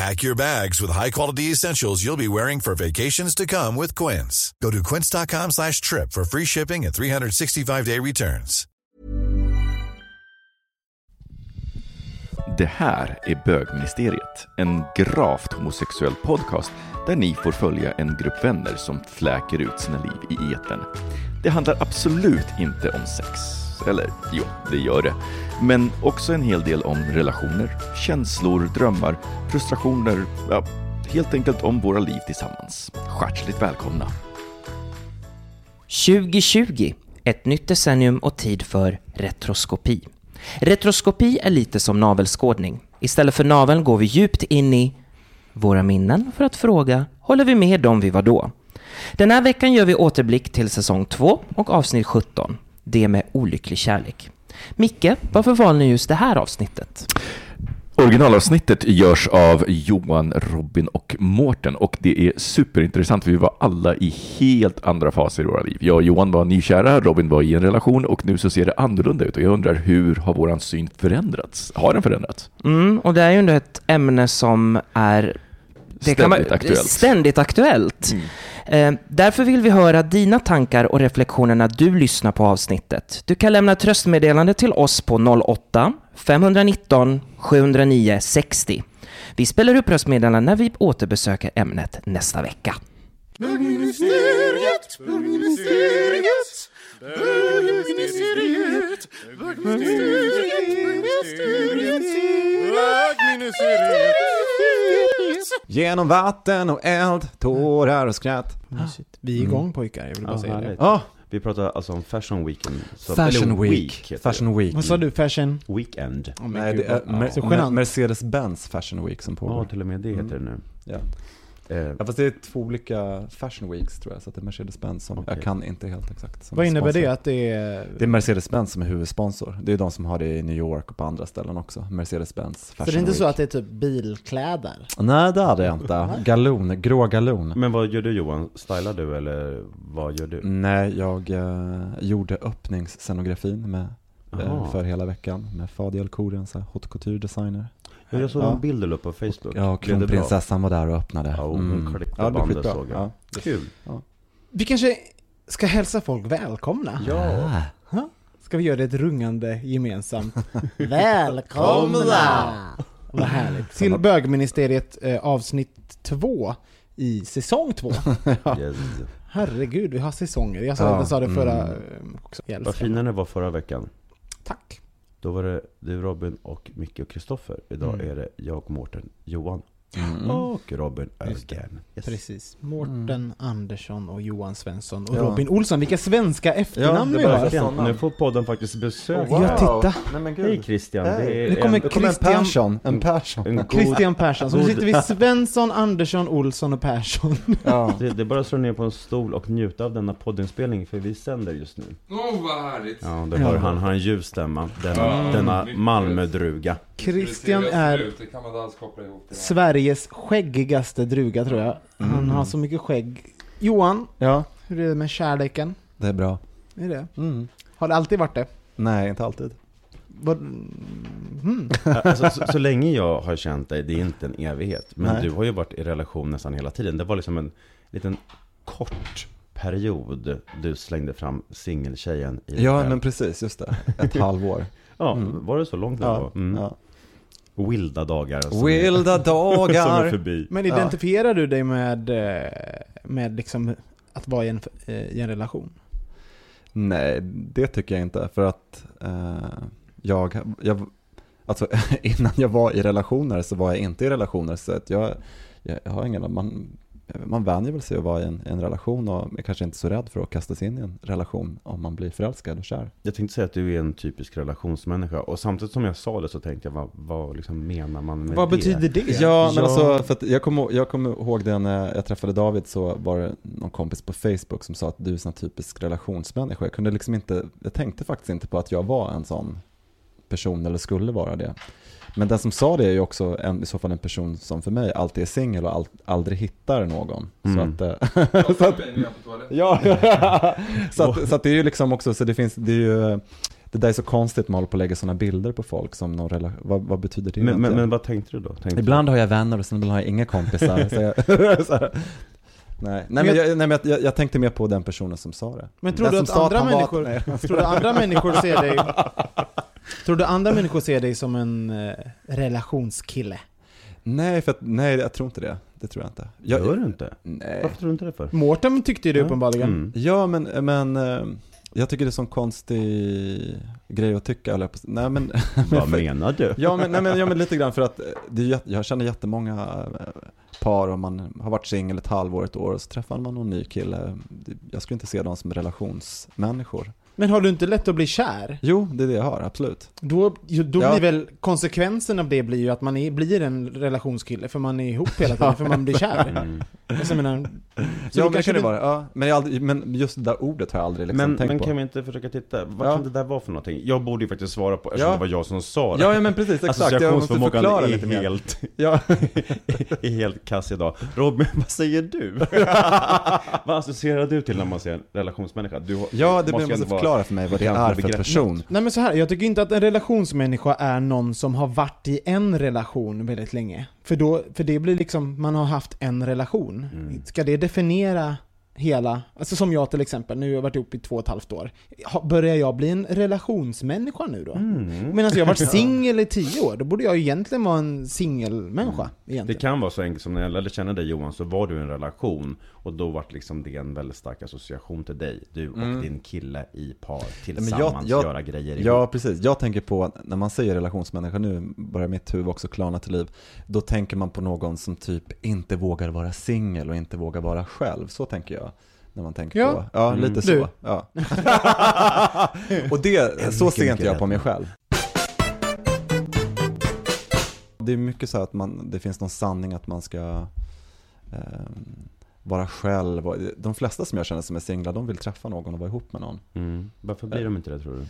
Pack your bags with high-quality essentials you'll be wearing for vacations to come with Quince. Go to quince.com slash trip for free shipping and 365-day returns. Det här är Bögministeriet, en gravt homosexuell podcast där ni får följa en grupp vänner som fläker ut sina liv i eten. Det handlar absolut inte om sex. Eller jo, det gör det. Men också en hel del om relationer, känslor, drömmar, frustrationer, ja, helt enkelt om våra liv tillsammans. Hjärtligt välkomna! 2020, ett nytt decennium och tid för retroskopi. Retroskopi är lite som navelskådning. Istället för naveln går vi djupt in i våra minnen för att fråga, håller vi med dem vi var då? Den här veckan gör vi återblick till säsong 2 och avsnitt 17, det med olycklig kärlek. Micke, varför valde ni just det här avsnittet? Originalavsnittet görs av Johan, Robin och Mårten och det är superintressant för vi var alla i helt andra faser i våra liv. Jag och Johan var nykära, Robin var i en relation och nu så ser det annorlunda ut och jag undrar hur har våran syn förändrats? Har den förändrats? Mm, och det är ju ändå ett ämne som är det kan man- Ständigt aktuellt. Ständigt aktuellt. Mm. Eh, därför vill vi höra dina tankar och reflektioner när du lyssnar på avsnittet. Du kan lämna ett röstmeddelande till oss på 08 519 709 60. Vi spelar upp röstmeddelanden när vi återbesöker ämnet nästa vecka. Bögministeriet, bögministeriet, bögministeriet, bögministeriet, bögministeriet. Genom vatten och eld, tårar och skratt. Vi är igång pojkar, jag vill bara Ja, säga det. härligt. Ja, Vi pratar alltså om Fashion Weekend. Så, Fashion Week. heter det. Fashion Week. Vad sa du, fashion? Weekend. Oh, men Nej, gud, det är vad- Mer- så Mer- genant. Mercedes-Benz Fashion Week som Ja, pågår. till och med det heter det nu. Ja. Eh, Ja, fast det är två olika Fashion Weeks tror jag, så att det är Mercedes-Benz som, Okej. jag kan inte helt exakt. Som Vad innebär sponsor. det? Att det är... Det är Mercedes-Benz som är huvudsponsor. Det är de som har det i New York och på andra ställen också. Mercedes-Benz Fashion Så det är inte Week. så att det är typ bilkläder? Nej, det är det inte. Galon, grå galon. Men vad gör du Johan? Stylar du eller vad gör du? Nej, jag eh, gjorde öppningsscenografin med, eh, för hela veckan med Fadiel Koren, så här haute couture designer. Ja, jag såg Ja. en bild du på Facebook. Ja, kronprinsessan var där och öppnade. Ja, och hon klippte Ja, bandet såg jag. Ja. Kul. Vi kanske ska hälsa folk välkomna? Ja. Ska vi göra det ett rungande gemensamt? Välkomna! Vad härligt. Till bögministeriet eh, avsnitt två i säsong två. Yes. Herregud, vi har säsonger. Jag sa, Ja, jag sa det förra mm. eh, också. Vad fina ni var förra veckan. Tack. Då var det du Robin och Micke och Kristoffer. Idag Mm. är det jag, Mårten, Johan Mm. och Robin again. Yes. Precis. Mårten Andersson och Johan Svensson och Ja. Robin Olsson. Vilka svenska efternamn det vi har. nu får podden faktiskt besök. Ja, titta. Nej men Hej Christian, det är Nu kommer en, kommer en Christian- Persson, en Persson. en god... Christian Persson. Så nu sitter vi Svensson, Andersson, Olsson och Persson. Ja. Det, det är bara att slå ner på en stol och njuta av denna poddinspelning för vi sänder just nu. Åh, vad härligt! Ja, det hör han. Han har en ljuv stämma. Denna, Ja, denna. Malmödruga. Christian är ut, Sveriges skäggigaste druga tror jag. Han har så mycket skägg. Johan, ja, hur är det med kärleken? det är bra. Är det? Mm. Har det alltid varit det? Nej, inte alltid. Vad- Hmm. Alltså, så, så länge jag har känt dig, det är inte en evighet. Men Nej. du har ju varit i relation nästan hela tiden. Det var liksom en liten kort period du slängde fram singeltjejen i Ja, men precis, just det. Ett halvår. Ja, Mm. var det så långt var? Ja, Mm. ja. Wilda dagar. som Wilda är, som är dagar. förbi. Men identifierar du dig med, eh, med liksom att vara i en, eh, i en relation? Nej, det tycker jag inte. För att eh, jag, jag, alltså innan jag var i relationer så var jag inte i relationer. Så att jag, jag, jag har ingen, man, man vänjer väl sig att vara i en, en relation och är kanske inte så rädd för att kasta sig in i en relation om man blir förälskad och kär. Jag tänkte säga att du är en typisk relationsmänniska. Och samtidigt som jag sa det så tänkte jag, vad, vad liksom menar man med Vad det? betyder det? Ja, men Ja. alltså, för att jag kommer jag kommer ihåg det när jag träffade David så var det någon kompis på Facebook som sa att du är en typisk relationsmänniska. Jag kunde liksom inte, jag tänkte faktiskt inte på att jag var en sån person eller skulle vara det. Men den som sa det är ju också en, i så fall en person som för mig alltid är singel och all, aldrig hittar någon. Mm. Så att, så att, Ja, så, att, så att det är ju liksom också, så det finns, det är ju, det där är så konstigt man håller på att lägga sådana bilder på folk som någon relation, vad, vad betyder det Men, men, men vad tänkte du då? Tänkte Ibland har jag vänner och sen ibland har jag inga kompisar. så jag, så här. Nej, nej, men, jag, nej, men jag, jag tänkte mer på den personen som sa det. Men tror den du att andra var- människor, nej. tror du andra människor ser dig, tror du andra människor ser dig som en eh, relationskille? Nej, för att, nej, jag tror inte det. Det tror jag inte. Jag, Gör du inte? Nej. Varför tror du inte det för? Mårten tyckte ju det Ja. uppenbarligen. Mm. Ja, men, men eh, jag tycker det är en sån konstig grej att tycka. Eller, nej, men, Vad menar du? Ja men, nej, men, ja, men lite grann för att eh, det jag känner jättemånga eh, par och man har varit singel ett halvår, ett år och så träffar man någon ny kille. Jag skulle inte se dem som relationsmänniskor. Men har du inte lätt att bli kär? Jo, det är det jag har, absolut. Då, då Ja. blir väl konsekvensen av det blir ju att man är, blir en relationskille för man är ihop hela tiden, för man blir kär. Mm. Alltså, jag menar, så ja, men det kanske kan det vara. Ja, men, jag aldrig, men just det där ordet har jag aldrig liksom Men, tänkt men på. kan vi inte försöka titta, vad Ja. kan det där vara för någonting? Jag borde ju faktiskt svara på, eftersom Ja. det var jag som sa det. Ja, ja, men precis, exakt. Jag måste Associationsförmågan förklara är helt, Ja. är helt kass idag. Robin, vad säger du? vad associerar du till när man säger en relationsmänniska? Du har- Ja, det måste ändå vara förklara för mig vad det är för person. Nej men så här, jag tycker inte att en relationsmänniska är någon som har varit i en relation väldigt länge. För, då, för det blir liksom, man har haft en relation. Mm. Ska det definiera hela, alltså som jag till exempel, nu har jag varit ihop i två och ett halvt år. Börjar jag bli en relationsmänniska nu då? Mm. Medan jag har varit singel i tio år, då borde jag egentligen vara en singelmänniska. Mm. Det kan vara så enkelt som när jag lärde känna dig Johan, så var du i en relation och då var liksom det en väldigt stark association till dig. Du och Mm. din kille i par men tillsammans jag- jag- göra grejer ihop. Ja, precis. Jag tänker på, att när man säger relationsmänniska, nu börjar mitt huvud också klarna till liv. Då tänker man på någon som typ inte vågar vara singel och inte vågar vara själv. Så tänker jag. När man tänker Ja. på, ja Mm. lite så. Ja. och det, så mycket, ser inte jag på mig själv. Det är mycket så att man, det finns någon sanning att man ska ehm, vara själv. De flesta som jag känner som är singlar, de vill träffa någon och vara ihop med någon. Mm. Varför blir de inte det tror du?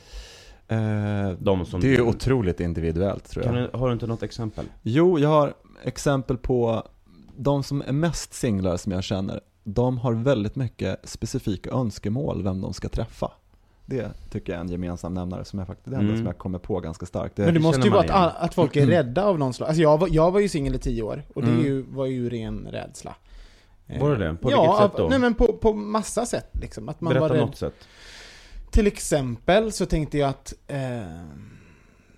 Eh, De som... det är otroligt individuellt tror jag. kan du, Har du inte något exempel? Jo, jag har exempel på de som är mest singlar som jag känner. De har väldigt mycket specifika önskemål vem de ska träffa. Det tycker jag är en gemensam nämnare som jag faktiskt, det enda Mm. som jag kommer på ganska starkt. Det, Men det måste ju vara att, att folk är rädda av någon slags, alltså jag var, jag var ju singel i tio år, och det är Mm. ju, var ju ren rädsla. Var det det? På ja, vilket sätt då? Nej men på, på massa sätt liksom. Att man Berätta var rädd. något sätt. Till exempel så tänkte jag att eh,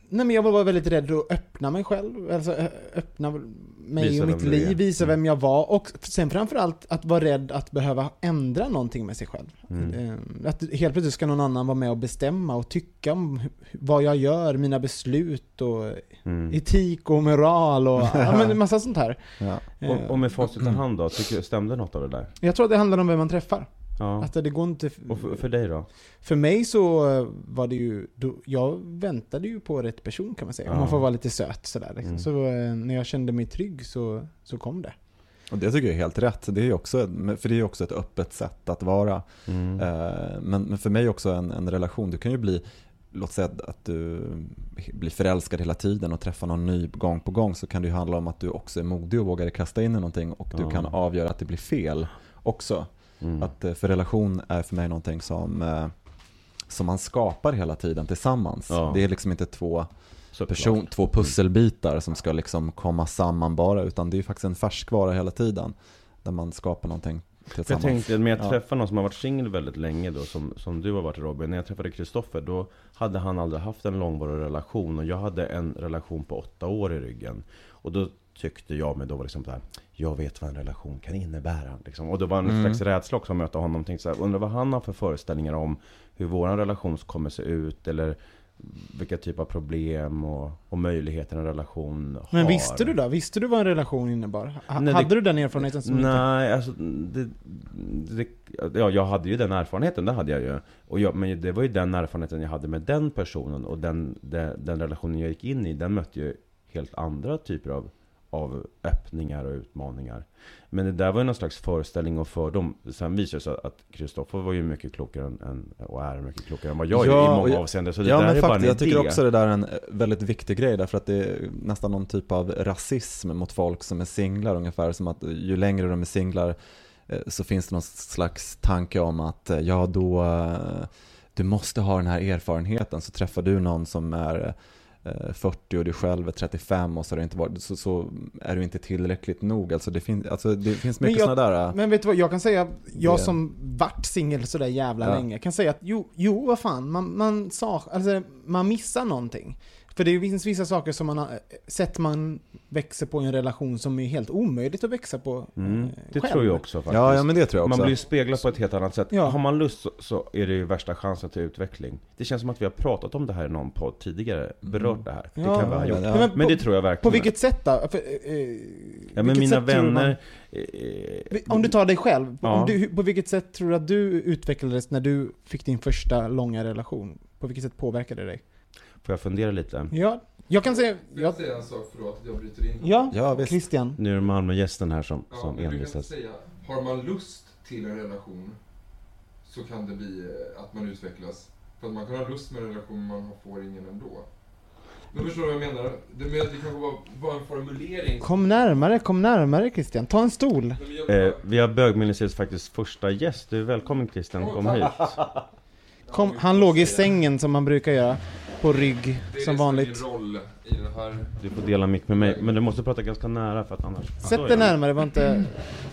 Nej men jag var väldigt rädd att öppna mig själv, alltså öppna mig och mitt liv, visa Mm. vem jag var och sen framförallt att vara rädd att behöva ändra någonting med sig själv. Mm. Eh, Att helt plötsligt ska någon annan vara med och bestämma och tycka om vad jag gör, mina beslut och Mm. etik och moral och ja, men en massa sånt här. ja. Eh, Och, och med facit i hand då, tycker, du- stämde något av det där? Jag tror att det handlar om vem man träffar. Ja. Att det går inte... Och för, för dig då? För mig så eh, var det ju, då, jag väntade ju på rätt person kan man säga. Om Ja. man får vara lite söt sådär. Liksom. Mm. Så eh, när jag kände mig trygg så, så kom det. Och det tycker jag är helt rätt. Det är också, för det är ju också ett öppet sätt att vara. Mm. Eh, Men, men för mig också en, en relation, du kan ju bli Låt säga att du blir förälskad hela tiden och träffar någon ny gång på gång så kan det ju handla om att du också är modig och vågar kasta in i någonting och du Ja. kan avgöra att det blir fel också. Mm. Att eh, för relation är för mig någonting som, eh, som man skapar hela tiden tillsammans. Ja. Det är liksom inte två, person, två pusselbitar som ska liksom komma samman bara utan det är faktiskt en färskvara hela tiden. Där man skapar någonting För jag tillsammans. tänkte med att Ja. träffa någon som har varit singel väldigt länge då, som, som du har varit Robin. När jag träffade Kristoffer, då hade han aldrig haft en långvarig relation och jag hade en relation på åtta år i ryggen. Och då tyckte jag mig då var liksom så här, jag vet vad en relation kan innebära. Liksom. Och det var en Mm. slags rädsla också att möta honom. Tänkte så här, undrar vad han har för föreställningar om hur vår relation kommer se ut. Eller vilka typ av problem och, och möjligheter en relation har. Men visste du då? Visste du vad en relation innebar? Ha, Nej, det- hade du den erfarenheten som inte... Nej, alltså det, det, ja, jag hade ju den erfarenheten, det hade jag ju. Och jag, men det var ju den erfarenheten jag hade med den personen och den, den, den relationen jag gick in i, den mötte ju helt andra typer av, av öppningar och utmaningar. Men det där var ju någon slags föreställning och fördom. Sen visade det sig att Kristoffer var ju mycket klokare än, än, och är mycket klokare än vad jag är Ja, i och många avseenden. Så det ja där men är bara en faktiskt, jag tycker idé. också det där är en eh, väldigt viktig grej därför att det är nästan någon typ av rasism mot folk som är singlar ungefär som att ju längre de är singlar eh, så finns det någon slags tanke om att eh, ja då eh, du måste ha den här erfarenheten så träffar du någon som är eh, 40 och du själv är 35 och så, har det inte varit, så, så är du inte tillräckligt nog. Alltså det, fin, alltså det finns mycket sådana där... eh, Men vet du vad, jag kan säga, jag Det- som vart singel sådär jävla Ja. länge, kan säga att jo, jo vad fan, man, man, sa, alltså, man missar någonting. För det finns vissa saker som man har, sätt man växer på i en relation som är helt omöjligt att växa på Mm, eh, det själv. tror jag också faktiskt. Ja, ja men det tror jag också. Man blir speglad på ett helt annat sätt. Ja. Har man lust så, så är det ju värsta chansen till utveckling. Det känns som att vi har pratat om det här i någon podd tidigare, berört det här. Det Ja, kan vi ha gjort. ja. Men, Men på, det tror jag på verkligen. vilket sätt då? För, eh, Ja men vilket mina sätt tror du man- vänner... eh, Om du tar dig själv, Ja. om du, på vilket sätt tror du att du utvecklades när du fick din första långa relation? På vilket sätt påverkade det dig? Får jag fundera lite? Ja, jag kan säga... Får jag Ja, säga en sak, förlåt att jag bryter in? ja, Ja, visst. Christian. Nu är det Malmögästen här som, Ja, som envisas. säga, har man lust till en relation så kan det bli eh, att man utvecklas. För att man kan ha lust med en relation men man får ingen ändå. Men förstår du vad jag menar? Det, men det kanske var, var en formulering. Kom närmare, kom närmare Christian. Ta en stol. Eh, vi har bögministeriets faktiskt första gäst. Du är välkommen Christian, kom hit. Kom, han låg i sängen som man brukar göra. På rygg, det är som det som är vanligt. min roll i den här... Du får dela mick med mig, men du måste prata ganska nära för att annars... Sätt dig närmare, var inte,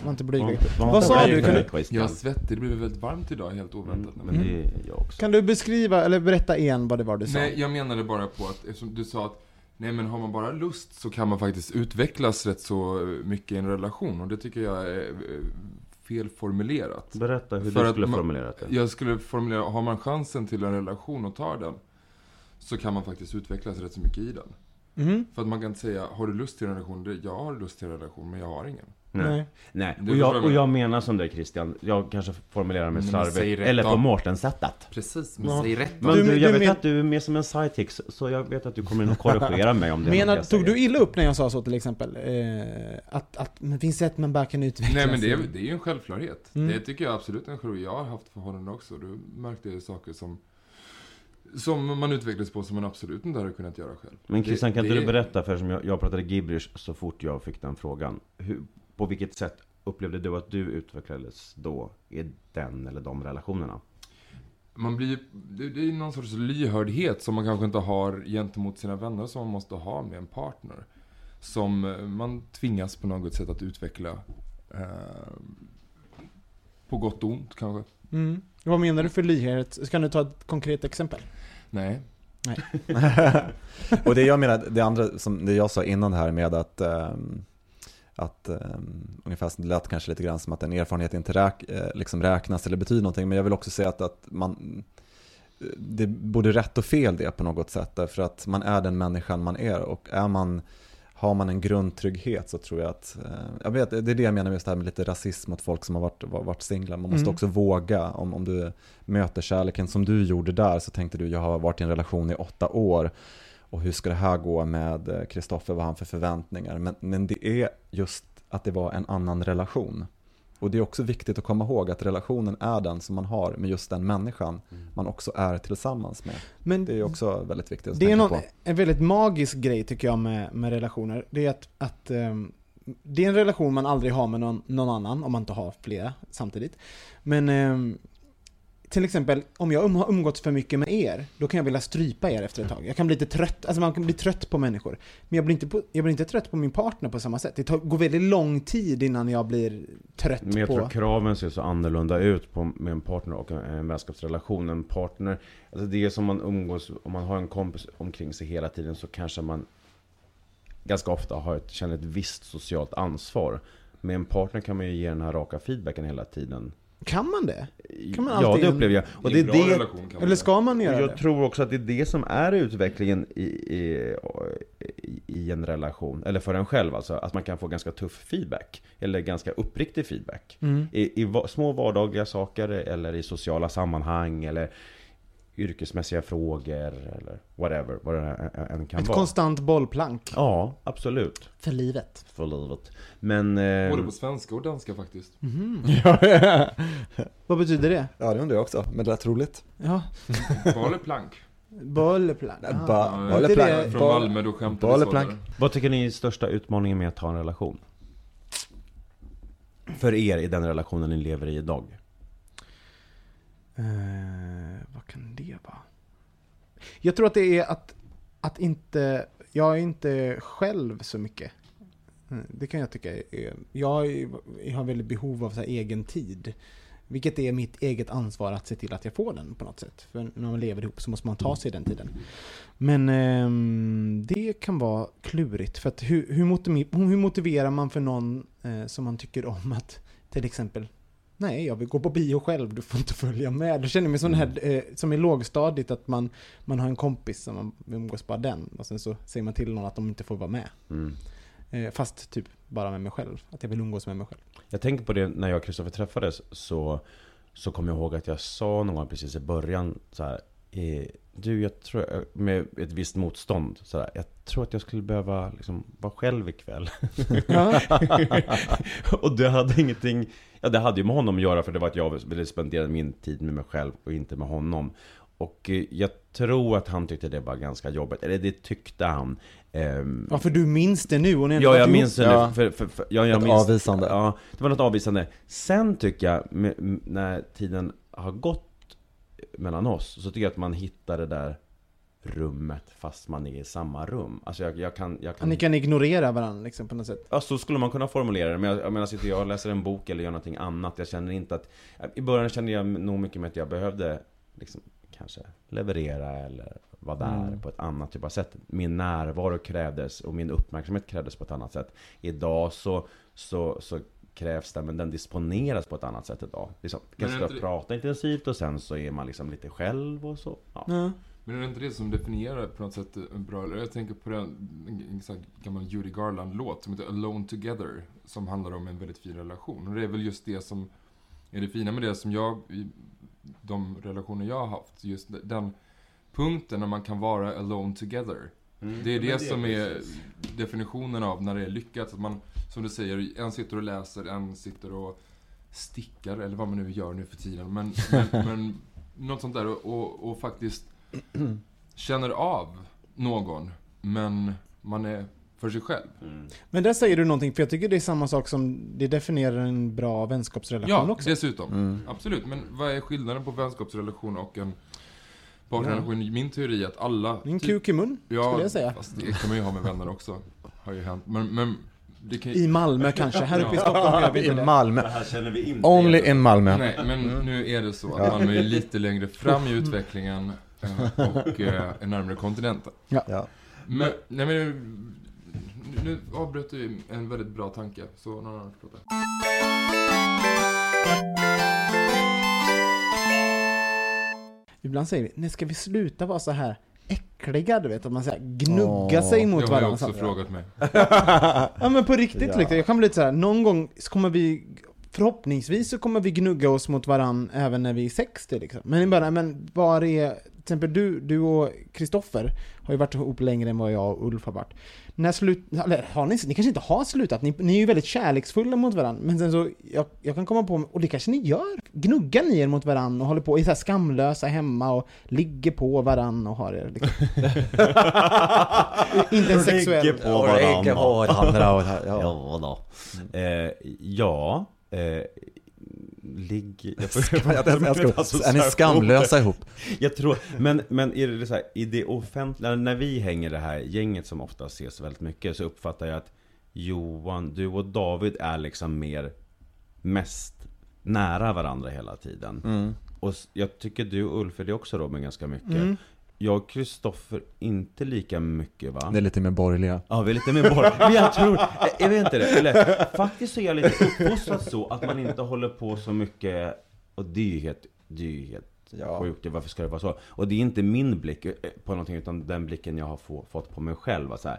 var inte blyg. Vad sa du? Kan du, Jag är svettig, det blev väldigt varmt idag helt oväntat. Men det är jag också. kan du beskriva, eller berätta igen vad det var du sa? Nej, jag menade bara på att eftersom du sa att Nej men har man bara lust så kan man faktiskt utvecklas rätt så mycket i en relation och det tycker jag är eh, felformulerat. Berätta hur För du skulle man- formulera det. Jag skulle formulera, har man chansen till en relation och tar den så kan man faktiskt utvecklas rätt så mycket i den. Mhm. För att man kan inte säga, har du lust till en relation? Jag har lust till en relation men jag har ingen. Nej. Nej, Det och jag, och jag menar som dig Christian, jag kanske formulerar mig slarvigt, eller på Mårten-sättet. Precis, men Ja. säg rätt Men Du- du, du jag vet men- att du är mer som en sidekick, så- jag vet att du kommer och korrigera mig om det är Menar, jag tog säger. du illa upp när jag sa så till exempel? Eh, att, att men finns sätt man bara kan utvecklas? Nej men det är, det är ju en självklart. Mm. Det tycker jag absolut är en självklarhet. Jag har haft förhållanden också. Då märkte jag saker som, som man utvecklades på som man absolut inte hade kunnat göra själv. Men Christian, kan Det- inte det- du berätta, för som jag, jag pratade gibberish så fort jag fick den frågan. Hur, på vilket sätt upplevde du att du utvecklades då i den eller de relationerna? Man blir, det, är någon sorts lyhördhet som man kanske inte har gentemot sina vänner som man måste ha med en partner. Som eh, man tvingas på något sätt att utveckla. Eh, på gott och ont kanske. Mm. Vad menar du för lyhördhet? Kan du ta ett konkret exempel? Nej. och det jag menar, det andra som det jag sa innan här med att ehm, att um, ungefär det lät kanske lite grann som att en erfarenhet inte räk, eh, liksom räknas eller betyder någonting. Men jag vill också säga att, att man det är både rätt och fel det på något sätt. Därför att man är den människan man är och är man har man en grundtrygghet så tror jag att, eh, jag vet, det är det jag menar med just det här med lite rasism mot folk som har varit, varit singlar. Man måste Mm. också våga, om, om du möter kärleken som du gjorde där så tänkte du, jag har varit i en relation i åtta år och hur ska det här gå med Kristoffer, vad har han för förväntningar? Men, men det är just att det var en annan relation. Och det är också viktigt att komma ihåg att relationen är den som man har med just den människan man också är tillsammans med. Men Det är också väldigt viktigt att det är tänka någon, på. en väldigt magisk grej tycker jag med, med relationer. Det är att, att ehm, det är en relation man aldrig har med någon, någon annan, om man inte har flera samtidigt. Men ehm, till exempel, om jag um, har umgåtts för mycket med er, då kan jag vilja strypa er efter ett tag. Jag kan bli lite trött, alltså man kan bli trött på människor. Men jag blir inte, på, jag blir inte trött på min partner på samma sätt. Det tar, går väldigt lång tid innan jag blir trött Men jag på... tror kraven ser så annorlunda ut på, med en partner och en, en vänskapsrelation. En partner, alltså det är som man umgås, om man har en kompis omkring sig hela tiden så kanske man ganska ofta har ett, känner ett visst socialt ansvar. Med en partner kan man ju ge den här raka feedbacken hela tiden. Kan man det? Kan man ja, det upplever jag. Och det är det, relation Eller ska man göra jag det? tror också att det är det som är utvecklingen i, i, i en relation, eller för en själv alltså, att man kan få ganska tuff feedback, eller ganska uppriktig feedback. Mm. I, i små vardagliga saker, eller i sociala sammanhang, eller yrkesmässiga frågor, eller whatever, vad det än- kan Ett vara. konstant bollplank. Ja, absolut. För livet. För livet. Men... Eh, Både på svenska och danska faktiskt. Ja, ja. Vad betyder det? ja, det undrar jag också, men det lät roligt. Ja, bollplank. Nej, Ah. ba- Ja, Bolle inte plank. det- Från Malmö, då Bolleplank. där. vad tycker ni är största utmaningen med att ha en relation? För er i den relationen ni lever i idag? Eh, vad kan det vara? Jag tror att det är att, att inte, jag är inte själv så mycket. Mm, Det kan jag tycka är, jag, har väldigt behov av så här egen tid. Vilket är mitt eget ansvar att se till att jag får den på något sätt. För när man lever ihop så måste man ta sig den tiden. Men ehm, det kan vara klurigt. För att hur, hur motiverar man för någon eh, som man tycker om att till exempel Nej, jag vill gå på bio själv, du får inte följa med. Då känner jag mig som, här, eh, som i lågstadiet, att man, man har en kompis som man umgås bara den. Och sen så säger man till någon att de inte får vara med. Mm. Eh, fast typ bara med mig själv. Att jag vill umgås med mig själv. Jag tänker på det när jag och Kristoffer träffades så, så kom jag ihåg att jag sa någon gång precis i början så här, eh, Du, jag tror, med ett visst motstånd, så här, jag tror att jag skulle behöva liksom, vara själv ikväll. Ja. och det hade ingenting, ja det hade ju med honom att göra för det var att jag ville spendera min tid med mig själv och inte med honom. Och eh, jag tror att han tyckte det var ganska jobbigt, eller det tyckte han. Ehm, ja, för du minns det nu och ni Ja, jag ihop. minns det Ja. nu. För, för, för, ja, jag Ett minns, avvisande. Ja, det var något avvisande. Sen tycker jag, när tiden har gått mellan oss, så tycker jag att man hittar det där rummet fast man är i samma rum. Alltså jag, jag kan... Jag kan Ni kan ignorera varandra liksom, på något sätt. Ja, så skulle man kunna formulera det. Men jag, jag menar, sitter jag och läser en bok eller gör någonting annat. Jag känner inte att... I början kände jag nog mycket med att jag behövde liksom, kanske leverera eller vara där Mm. på ett annat typ av sätt. Min närvaro krävdes och min uppmärksamhet krävdes på ett annat sätt. Idag så, så, så krävs det, men den disponeras på ett annat sätt idag. Liksom, kanske är ska inte det- prata intensivt och sen så är man liksom lite själv och så. Ja. Ja. Men är det inte det som definierar på något sätt en bra... Jag tänker på den, en gammal Judy Garland-låt som heter Alone Together. Som handlar om en väldigt fin relation. Och det är väl just det som är det fina med det som jag, i de relationer jag har haft. Just den punkten när man kan vara alone together. Det är det, som är definitionen av när det är lyckat. Att man, som du säger, en sitter och läser, en sitter och stickar, eller vad man nu gör nu för tiden. Men, men, men något sånt där och, och, och faktiskt känner av någon, men man är för sig själv. Mm. Men där säger du någonting, för jag tycker det är samma sak som det definierar en bra vänskapsrelation Ja, också. dessutom. Mm. Absolut, men vad är skillnaden på vänskapsrelation och en partnerrelation? Min teori är att alla... En typ- kuk i mun, Ja, skulle jag säga. fast det kan man ju ha med vänner också. Har ju hänt. Men, men kan. I Malmö kanske, här uppe i Stockholm gör vi I det. Malmö. här känner vi inte Only in Malmö. Nej, men nu är det så att Malmö är lite längre fram i utvecklingen eh, och eh, är närmare kontinenten. Ja. Men, nej men nu, avbröt du en väldigt bra tanke, så någon annan får prata. Ibland säger vi, nej ska vi sluta vara så här äckliga, du vet? Att man säger gnugga Åh. sig mot Det har varandra. jag också så- frågat mig. Ja men på riktigt Ja. liksom. Jag kan bli lite så här, någon gång så kommer vi Förhoppningsvis så kommer vi gnugga oss mot varann även när vi är 60 liksom. Men i början, men var är... Till exempel du, du och Kristoffer har ju varit ihop längre än vad jag och Ulf har varit. När slut... Eller har ni, ni kanske inte har slutat, ni, ni är ju väldigt kärleksfulla mot varandra. Men sen så, jag, jag kan komma på, och det kanske ni gör. Gnuggar ni er mot varandra och håller på, är så här skamlösa hemma och ligger på varandra och har er liksom. Inte en sexuell... Ligger på varandra och här, ja. Ja, då. Eh, ja. Eh, ligg... Jag Jag Är ni skamlösa ihop? Jag tror, men, men är det så här, i det offentliga, när vi hänger det här gänget som ofta ses väldigt mycket så uppfattar jag att Johan, du och David är liksom mer mest nära varandra hela tiden. Mm. Och jag tycker du och Ulf är det också Robin ganska mycket. Mm. Jag och Kristoffer inte lika mycket va? Det är lite mer borgerliga. Ja, vi är lite mer bort. Men jag tror, jag vet inte det. Eller, faktiskt så är jag lite uppfostrad så att man inte håller på så mycket, och det är ju helt, det är ju helt Ja. sjukt. Varför ska det vara så? Och det är inte min blick eh, på någonting, utan den blicken jag har få, fått på mig själv. Så här,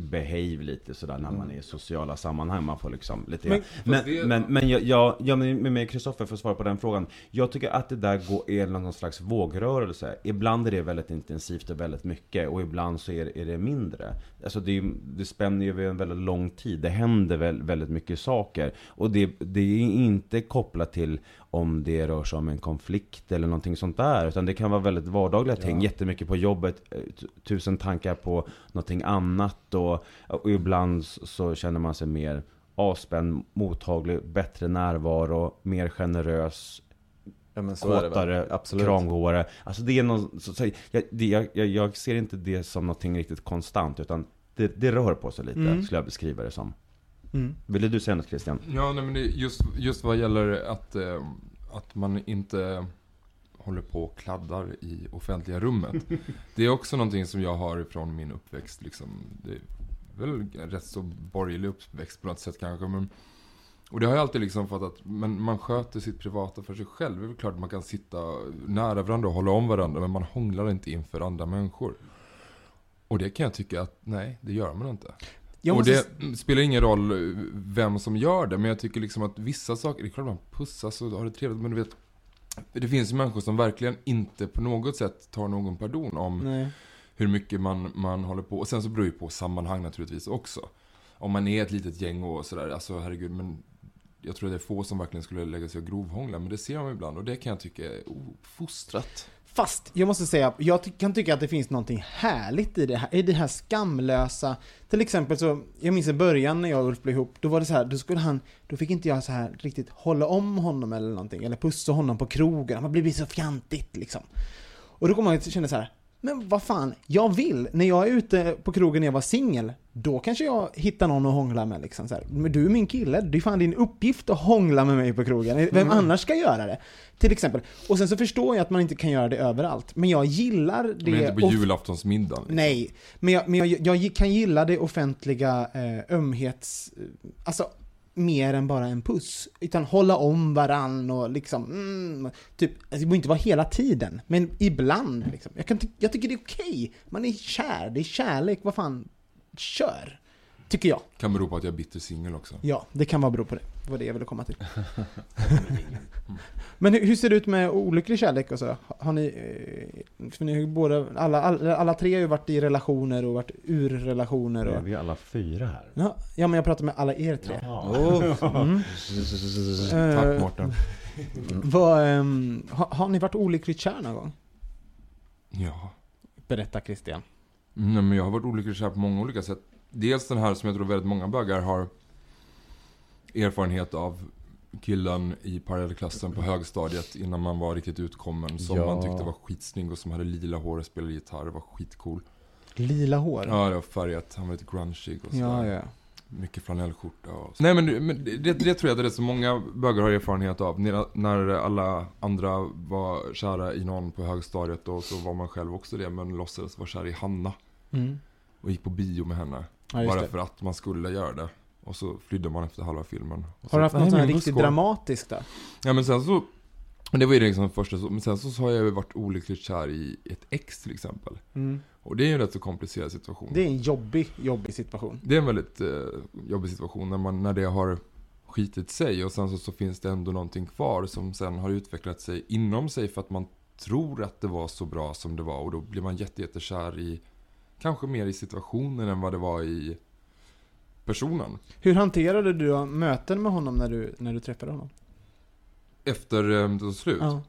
behave lite sådär när man är i sociala sammanhang. Man får liksom lite Men- Men, det- men, men, jag, jag, jag med Kristoffer för att svara på den frågan. Jag tycker att det där går, är någon slags vågrörelse. Ibland är det väldigt intensivt och väldigt mycket och ibland så är, är det mindre. Alltså det, är- det spänner ju över en väldigt lång tid. Det händer väl, väldigt mycket saker. Och det, det är inte kopplat till om det rör sig om en konflikt eller någonting sånt där. Utan det kan vara väldigt vardagliga ting. Jättemycket på jobbet, eh, tusen tankar på någonting annat. Och, och ibland så- känner man sig mer avspänd, mottaglig, bättre närvaro, mer generös, Ja men så kåtare, kramgåare. Alltså det är någon, så, så, jag, det, jag, jag ser inte det som någonting riktigt konstant, utan det, det rör på sig lite, Mm. skulle jag beskriva det som. Mm. Ville du säga något Christian? Ja, nej, men det just, just vad gäller att, eh, att man inte håller på och kladdar i offentliga rummet. Det är också någonting som jag har ifrån min uppväxt. Liksom. Det är väl rätt så borgerlig uppväxt på något sätt kanske. Men, och det har jag alltid liksom fattat. Men man sköter sitt privata för sig själv. Det är väl klart att man kan sitta nära varandra och hålla om varandra. Men man hånglar inte inför andra människor. Och det kan jag tycka att, nej, det gör man inte. Jag och måste det spelar ingen roll eh, vem som gör det, men jag tycker liksom att vissa saker, det är klart man pussas och har det trevligt, men du vet, det finns ju människor som verkligen inte på något sätt tar någon pardon om Nej. hur mycket man, man håller på. Och sen så beror det ju på sammanhang naturligtvis också. Om man är ett litet gäng och sådär, alltså herregud, men jag tror det är få som verkligen skulle lägga sig och grovhångla, men det ser man ibland och det kan jag tycka är ofostrat. Fast jag måste säga, jag ty- kan tycka att det finns någonting härligt i det här, i det här skamlösa. Till exempel så, jag minns i början när jag och Ulf blev ihop, då var det så här, då skulle han, då fick inte jag så här riktigt hålla om honom eller någonting, eller pussa honom på krogen, man blir så fjantigt liksom. Och då kommer man att känna så här, men vad fan, jag vill, när jag är ute på krogen när jag var singel, då kanske jag hittar någon att hångla med liksom så här. Men du är min kille, det är fan din uppgift att hångla med mig på krogen. Vem annars ska göra det? Till exempel. Och sen så förstår jag att man inte kan göra det överallt, men jag gillar det... Men inte på julaftonsmiddagen. liksom. Nej, men jag, men jag, jag kan gilla det offentliga eh, ömhets... Alltså, mer än bara en puss. Utan hålla om varann och liksom, mm, typ, alltså, det behöver inte vara hela tiden, men ibland liksom. Jag, kan ty- jag tycker det är okej. Man är kär, det är kärlek, vad fan, kör. Tycker jag. Kan bero på att jag är bitter singel också. Ja, det kan vara bero på det. Det var det jag ville komma till. Men hur, hur ser det ut med olycklig kärlek och så? Har ni, eh, för ni båda, alla, alla, alla tre har ju varit i relationer och varit ur relationer Nu är och... vi alla fyra här. Ja, ja, men jag pratar med alla er tre. Jaha. Mm. Tack Eh, Mårten. vad, ehm, har, har ni varit olyckligt kär någon gång? Ja. Berätta Christian. Nej, men jag har varit olycklig kär på många olika sätt. Dels den här som jag tror väldigt många bögar har erfarenhet av killen i parallellklassen på högstadiet innan man var riktigt utkommen. Som Ja. man tyckte var skitsnygg och som hade lila hår och spelade gitarr och var skitcool. Lila hår? Ja, det var färgat. Han var lite grungig och sådär. ja, ja. Mycket flanellskjorta och så. Nej men, det- men det, det tror jag att det är så många bögar har erfarenhet av. När, när alla andra var kära i någon på högstadiet och så var man själv också det. Men låtsades vara kär i Hanna. Mm. Och gick på bio med henne. ja bara det. för att man skulle göra det. Och så flydde man efter halva filmen. Och Har du haft "Nej, något sånt riktigt buskål." dramatiskt då? Ja men sen så, det var ju liksom det första, så- men sen så har jag ju varit olyckligt kär i ett ex till exempel. Mm. Och det är ju en rätt så komplicerad situation. Det är en jobbig, jobbig situation. Det är en väldigt eh, jobbig situation när, man, när det har skitit sig och sen så, så finns det ändå någonting kvar som sen har utvecklat sig inom sig för att man tror att det var så bra som det var och då blir man jätte, jättekär i kanske mer i situationen än vad det var i personen. Hur hanterade du möten med honom när du, när du träffade honom? Efter eh, slut. Ja.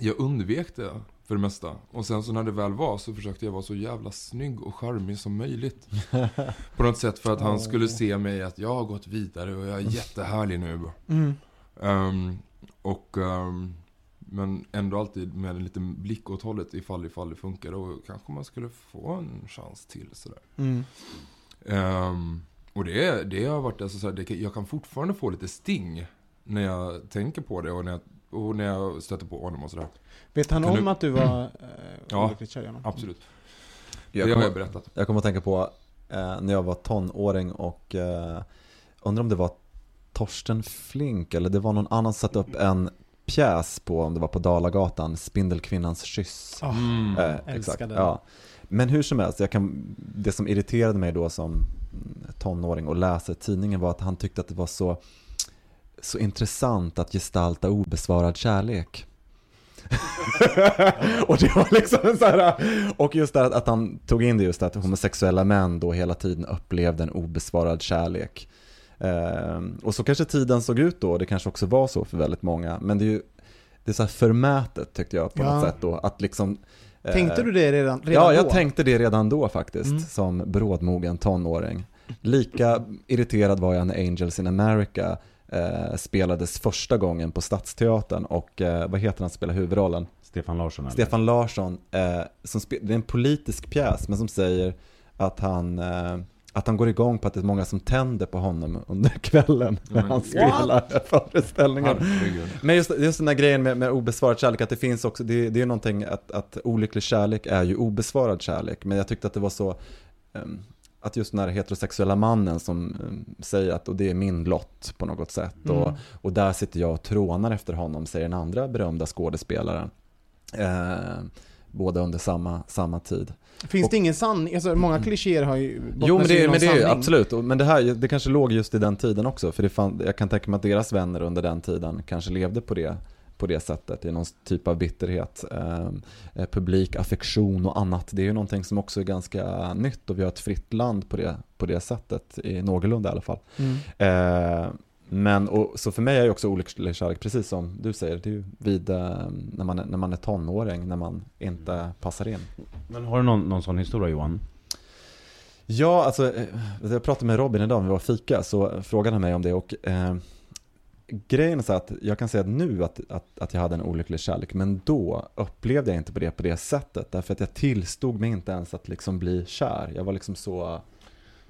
Jag undvek det för det mesta. Och sen så när det väl var så försökte jag vara så jävla snygg och charmig som möjligt. På något sätt för att han skulle se mig att jag har gått vidare och jag är jättehärlig nu. Mm. Ehm, och, ehm, men ändå alltid med en liten blick åt hållet ifall, ifall det funkar. Och kanske man skulle få en chans till sådär. Mm. Ehm, och det, det har varit, alltså, så här, det, jag kan fortfarande få lite sting när jag tänker på det och när jag och när jag stötte på honom och sådär. Vet han Kan om du- att du var eh, Ja, olyckligt kär? Absolut. Jag det har jag kommer, berättat. jag kommer att tänka på eh, när jag var tonåring och eh, undrar om det var Torsten Flink eller det var någon annan som satte upp en pjäs på, om det var på Dalagatan, Spindelkvinnans kyss. Oh, Mm. Eh, exakt, den. ja. Men hur som helst, jag kan, det som irriterade mig då som tonåring och läsa tidningen var att han tyckte att det var så, så intressant att gestalta obesvarad kärlek. och det var liksom en så här, och just det att, att han tog in det just att homosexuella män då hela tiden upplevde en obesvarad kärlek. Eh, och så kanske tiden såg ut då, det kanske också var så för väldigt många, men det är ju det är så här förmätet tyckte jag på Ja. något sätt då, att liksom eh, Tänkte du det redan, redan Ja, jag då? tänkte det redan då faktiskt, Mm. som brådmogen tonåring. Lika irriterad var jag när Angels in America eh, spelades första gången på Stadsteatern och eh, vad heter han som spelar huvudrollen? Stefan Larsson eller? Stefan Larsson, eh, som det är en politisk pjäs men som säger att han, eh, att han går igång på att det är många som tänder på honom under kvällen när han spelar föreställningen. Men just, just den där grejen med, med obesvarad kärlek, att det finns också, det, det är någonting att, att olycklig kärlek är ju obesvarad kärlek. Men jag tyckte att det var så, ehm, att just den här heterosexuella mannen som ehm, säger att och det är min lott på något sätt. Och, Mm. och där sitter jag och trånar efter honom, säger den andra berömda skådespelaren. Eh, båda under samma, samma tid. Finns Och- det ingen sanning? Alltså många klichéer har ju Jo men det, men det är absolut, men det här det kanske låg just i den tiden också. För det fann, jag kan tänka mig att deras vänner under den tiden kanske levde på det, på det sättet. I någon typ av bitterhet. Eh, eh, publik, affektion och annat. Det är ju någonting som också är ganska nytt och vi har ett fritt land på det, på det sättet. I någorlunda i alla fall. Mm. Eh, men, och, så för mig är ju också olycklig kärlek, precis som du säger, det är ju vid, eh, när, man, är- när man är tonåring, när man inte passar in. Men har du någon, någon sån historia Johan? Ja, alltså eh, jag pratade med Robin idag när vi var fika så frågade han mig om det och eh, grejen är så att jag kan säga nu att, att, att jag hade en olycklig kärlek men då upplevde jag inte på det på det sättet därför att jag tillstod mig inte ens att liksom bli kär. Jag var liksom så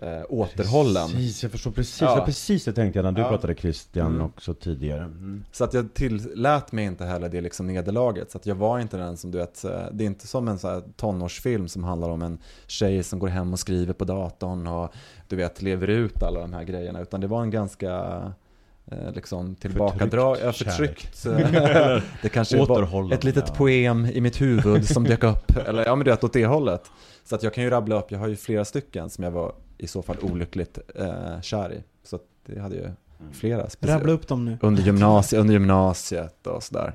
eh, återhållen. Precis, jag förstår precis. Ja. Precis det tänkte jag när du Ja. pratade Christian Mm. också tidigare. Mm. Så att jag tillät mig inte heller det liksom nederlaget. Så att jag var inte den som du vet, eh, det är inte som en så här tonårsfilm som handlar om en tjej som går hem och skriver på datorn och du vet lever ut alla de här grejerna. Utan det var en ganska eh, liksom tillbakadra, ja, Förtryckt eh, det kanske var ett litet ja. poem i mitt huvud som dök upp. Eller ja men du vet åt det hållet. Så att jag kan ju rabbla upp, jag har ju flera stycken som jag var i så fall olyckligt eh, kär i. Så att det hade ju flera. speciellt Rabbla upp dem nu. under, gymnasiet, under gymnasiet och sådär.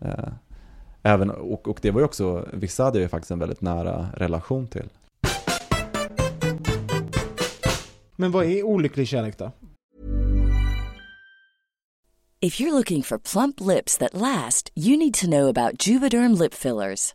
Eh, Även, och, och det var ju också, vissa hade jag ju faktiskt en väldigt nära relation till. Men vad är olycklig kärlek då? If you're looking for plump lips that last, you need to know about Juvederm lip fillers.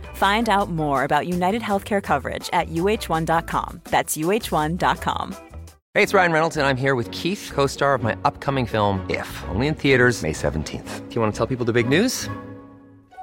Find out more about United Healthcare coverage at uh1.com. That's uh1.com. Hey, it's Ryan Reynolds, and I'm here with Keith, co star of my upcoming film, If, only in theaters, May 17th. Do you want to tell people the big news?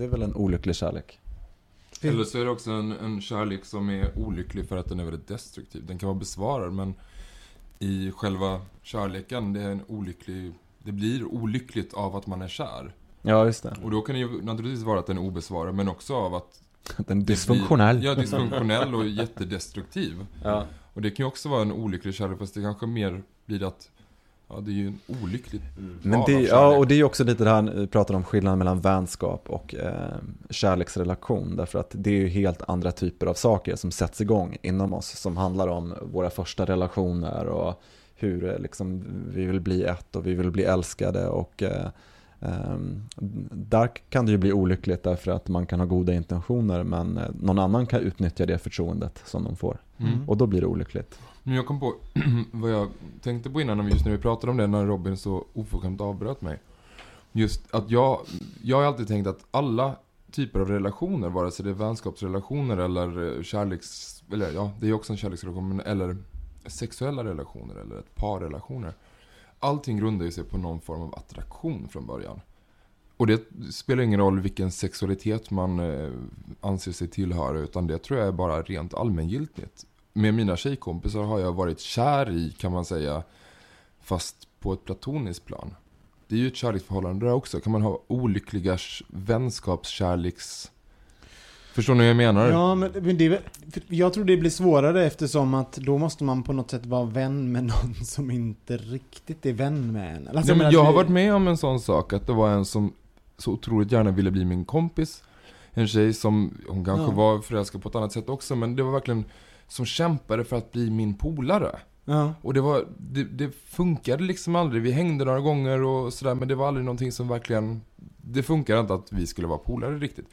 Det är väl en olycklig kärlek. Eller så är det också en, en kärlek som är olycklig för att den är väldigt destruktiv. Den kan vara besvarad men i själva kärleken, det är en olycklig... Det blir olyckligt av att man är kär. Ja, just det. Och då kan det ju naturligtvis vara att den är obesvarad, men också av att... Den är dysfunktionell. Blir, ja, dysfunktionell och jättedestruktiv. Ja. Och det kan ju också vara en olycklig kärlek, fast det kanske mer blir att... Ja, det är ju en olycklig Men val det, ja, och det är ju också lite det här, vi pratar om skillnaden mellan vänskap och eh, kärleksrelation. Därför att det är ju helt andra typer av saker som sätts igång inom oss. Som handlar om våra första relationer och hur eh, liksom, vi vill bli ett och vi vill bli älskade. Och eh, där kan det ju bli olyckligt därför att man kan ha goda intentioner men eh, någon annan kan utnyttja det förtroendet som de får. Mm. Och då blir det olyckligt. Men jag kom på vad jag tänkte på innan, just när vi pratade om det, när Robin så oförskämt avbröt mig. Just att jag, jag har alltid tänkt att alla typer av relationer, vare sig det är vänskapsrelationer eller eh, kärleks... Eller ja, det är också en kärleksrelation, men eller sexuella relationer eller ett par relationer. Allting grundar ju sig på någon form av attraktion från början. Och det spelar ingen roll vilken sexualitet man eh, anser sig tillhöra, utan det tror jag är bara rent allmängiltigt. Med mina tjejkompisar har jag varit kär i, kan man säga, fast på ett platoniskt plan. Det är ju ett kärleksförhållande där också. Kan man ha olyckliga vänskapskärleks... Förstår ni vad jag menar? Ja, men, men det jag tror det blir svårare eftersom att då måste man på något sätt vara vän med någon som inte riktigt är vän med en. Alltså, ja, men jag har varit med om en sån sak, att det var en som så otroligt gärna ville bli min kompis. En tjej som, hon kanske Ja. var förälskad på ett annat sätt också, men det var verkligen som kämpade för att bli min polare. Ja. Och det var, det, det funkade liksom aldrig. Vi hängde några gånger och sådär, men det var aldrig någonting som verkligen, det funkade inte att vi skulle vara polare riktigt.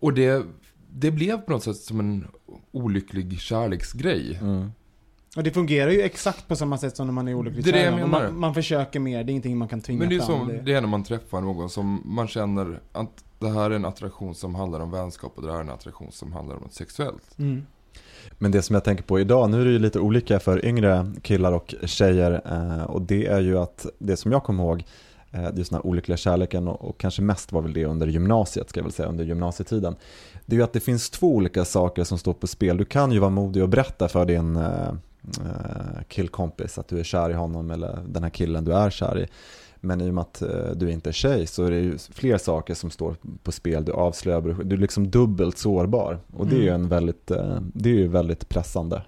Och det, det blev på något sätt som en olycklig kärleksgrej. Mm. Och det fungerar ju exakt på samma sätt som när man är olyckligt Det är det jag Man, menar. man, man försöker mer, det är ingenting man kan tvinga Men det är, fram. som, det är när man träffar någon som man känner att det här är en attraktion som handlar om vänskap och det här är en attraktion som handlar om något sexuellt. Mm. Men det som jag tänker på idag, nu är det ju lite olika för yngre killar och tjejer eh, och det är ju att det som jag kommer ihåg, eh, det är sådana här olyckliga kärleken och, kanske mest var väl det under gymnasiet, ska jag väl säga, under gymnasietiden. Det är ju att det finns två olika saker som står på spel. Du kan ju vara modig och berätta för din eh, eh, killkompis att du är kär i honom eller den här killen du är kär i. Men i och med att eh, du inte är tjej så är det ju fler saker som står på spel. Du avslöjar, du är liksom dubbelt sårbar. Och det är ju Mm. en väldigt, eh, det är ju väldigt pressande.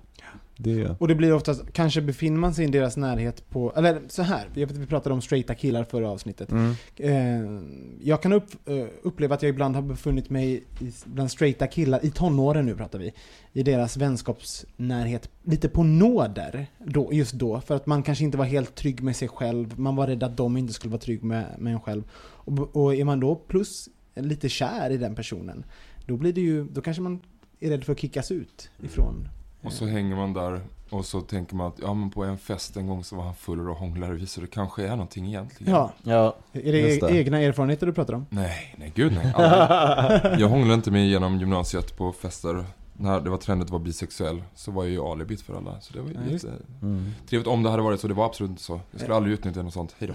Det Och det blir oftast, kanske befinner man sig i deras närhet på, eller så här, vi pratade om straighta killar förra avsnittet. Mm. Eh, jag kan upp, eh, uppleva att jag ibland har befunnit mig i, bland straighta killar, i tonåren nu pratar vi, i deras vänskapsnärhet, lite på nåder då, just då. För att man kanske inte var helt trygg med sig själv, man var rädd att de inte skulle vara trygg med, med en själv. Och, och är man då plus lite kär i den personen, då blir det ju, då kanske man är rädd för att kickas ut ifrån Och så hänger man där och så tänker man att ja men på en fest en gång så var han full och hånglade så det kanske är någonting egentligen. Ja. Ja, Är det, det. egna erfarenheter du pratar om? Nej, nej gud nej. Aldrig. Jag hånglade inte mig igenom gymnasiet på fester. När det var trendigt att vara bisexuell så var jag ju alibit för alla. Så det var ju Ja, jätte... Mm. Trevligt om det hade varit så, det var absolut inte så. Jag skulle aldrig utnyttja något sånt, hejdå.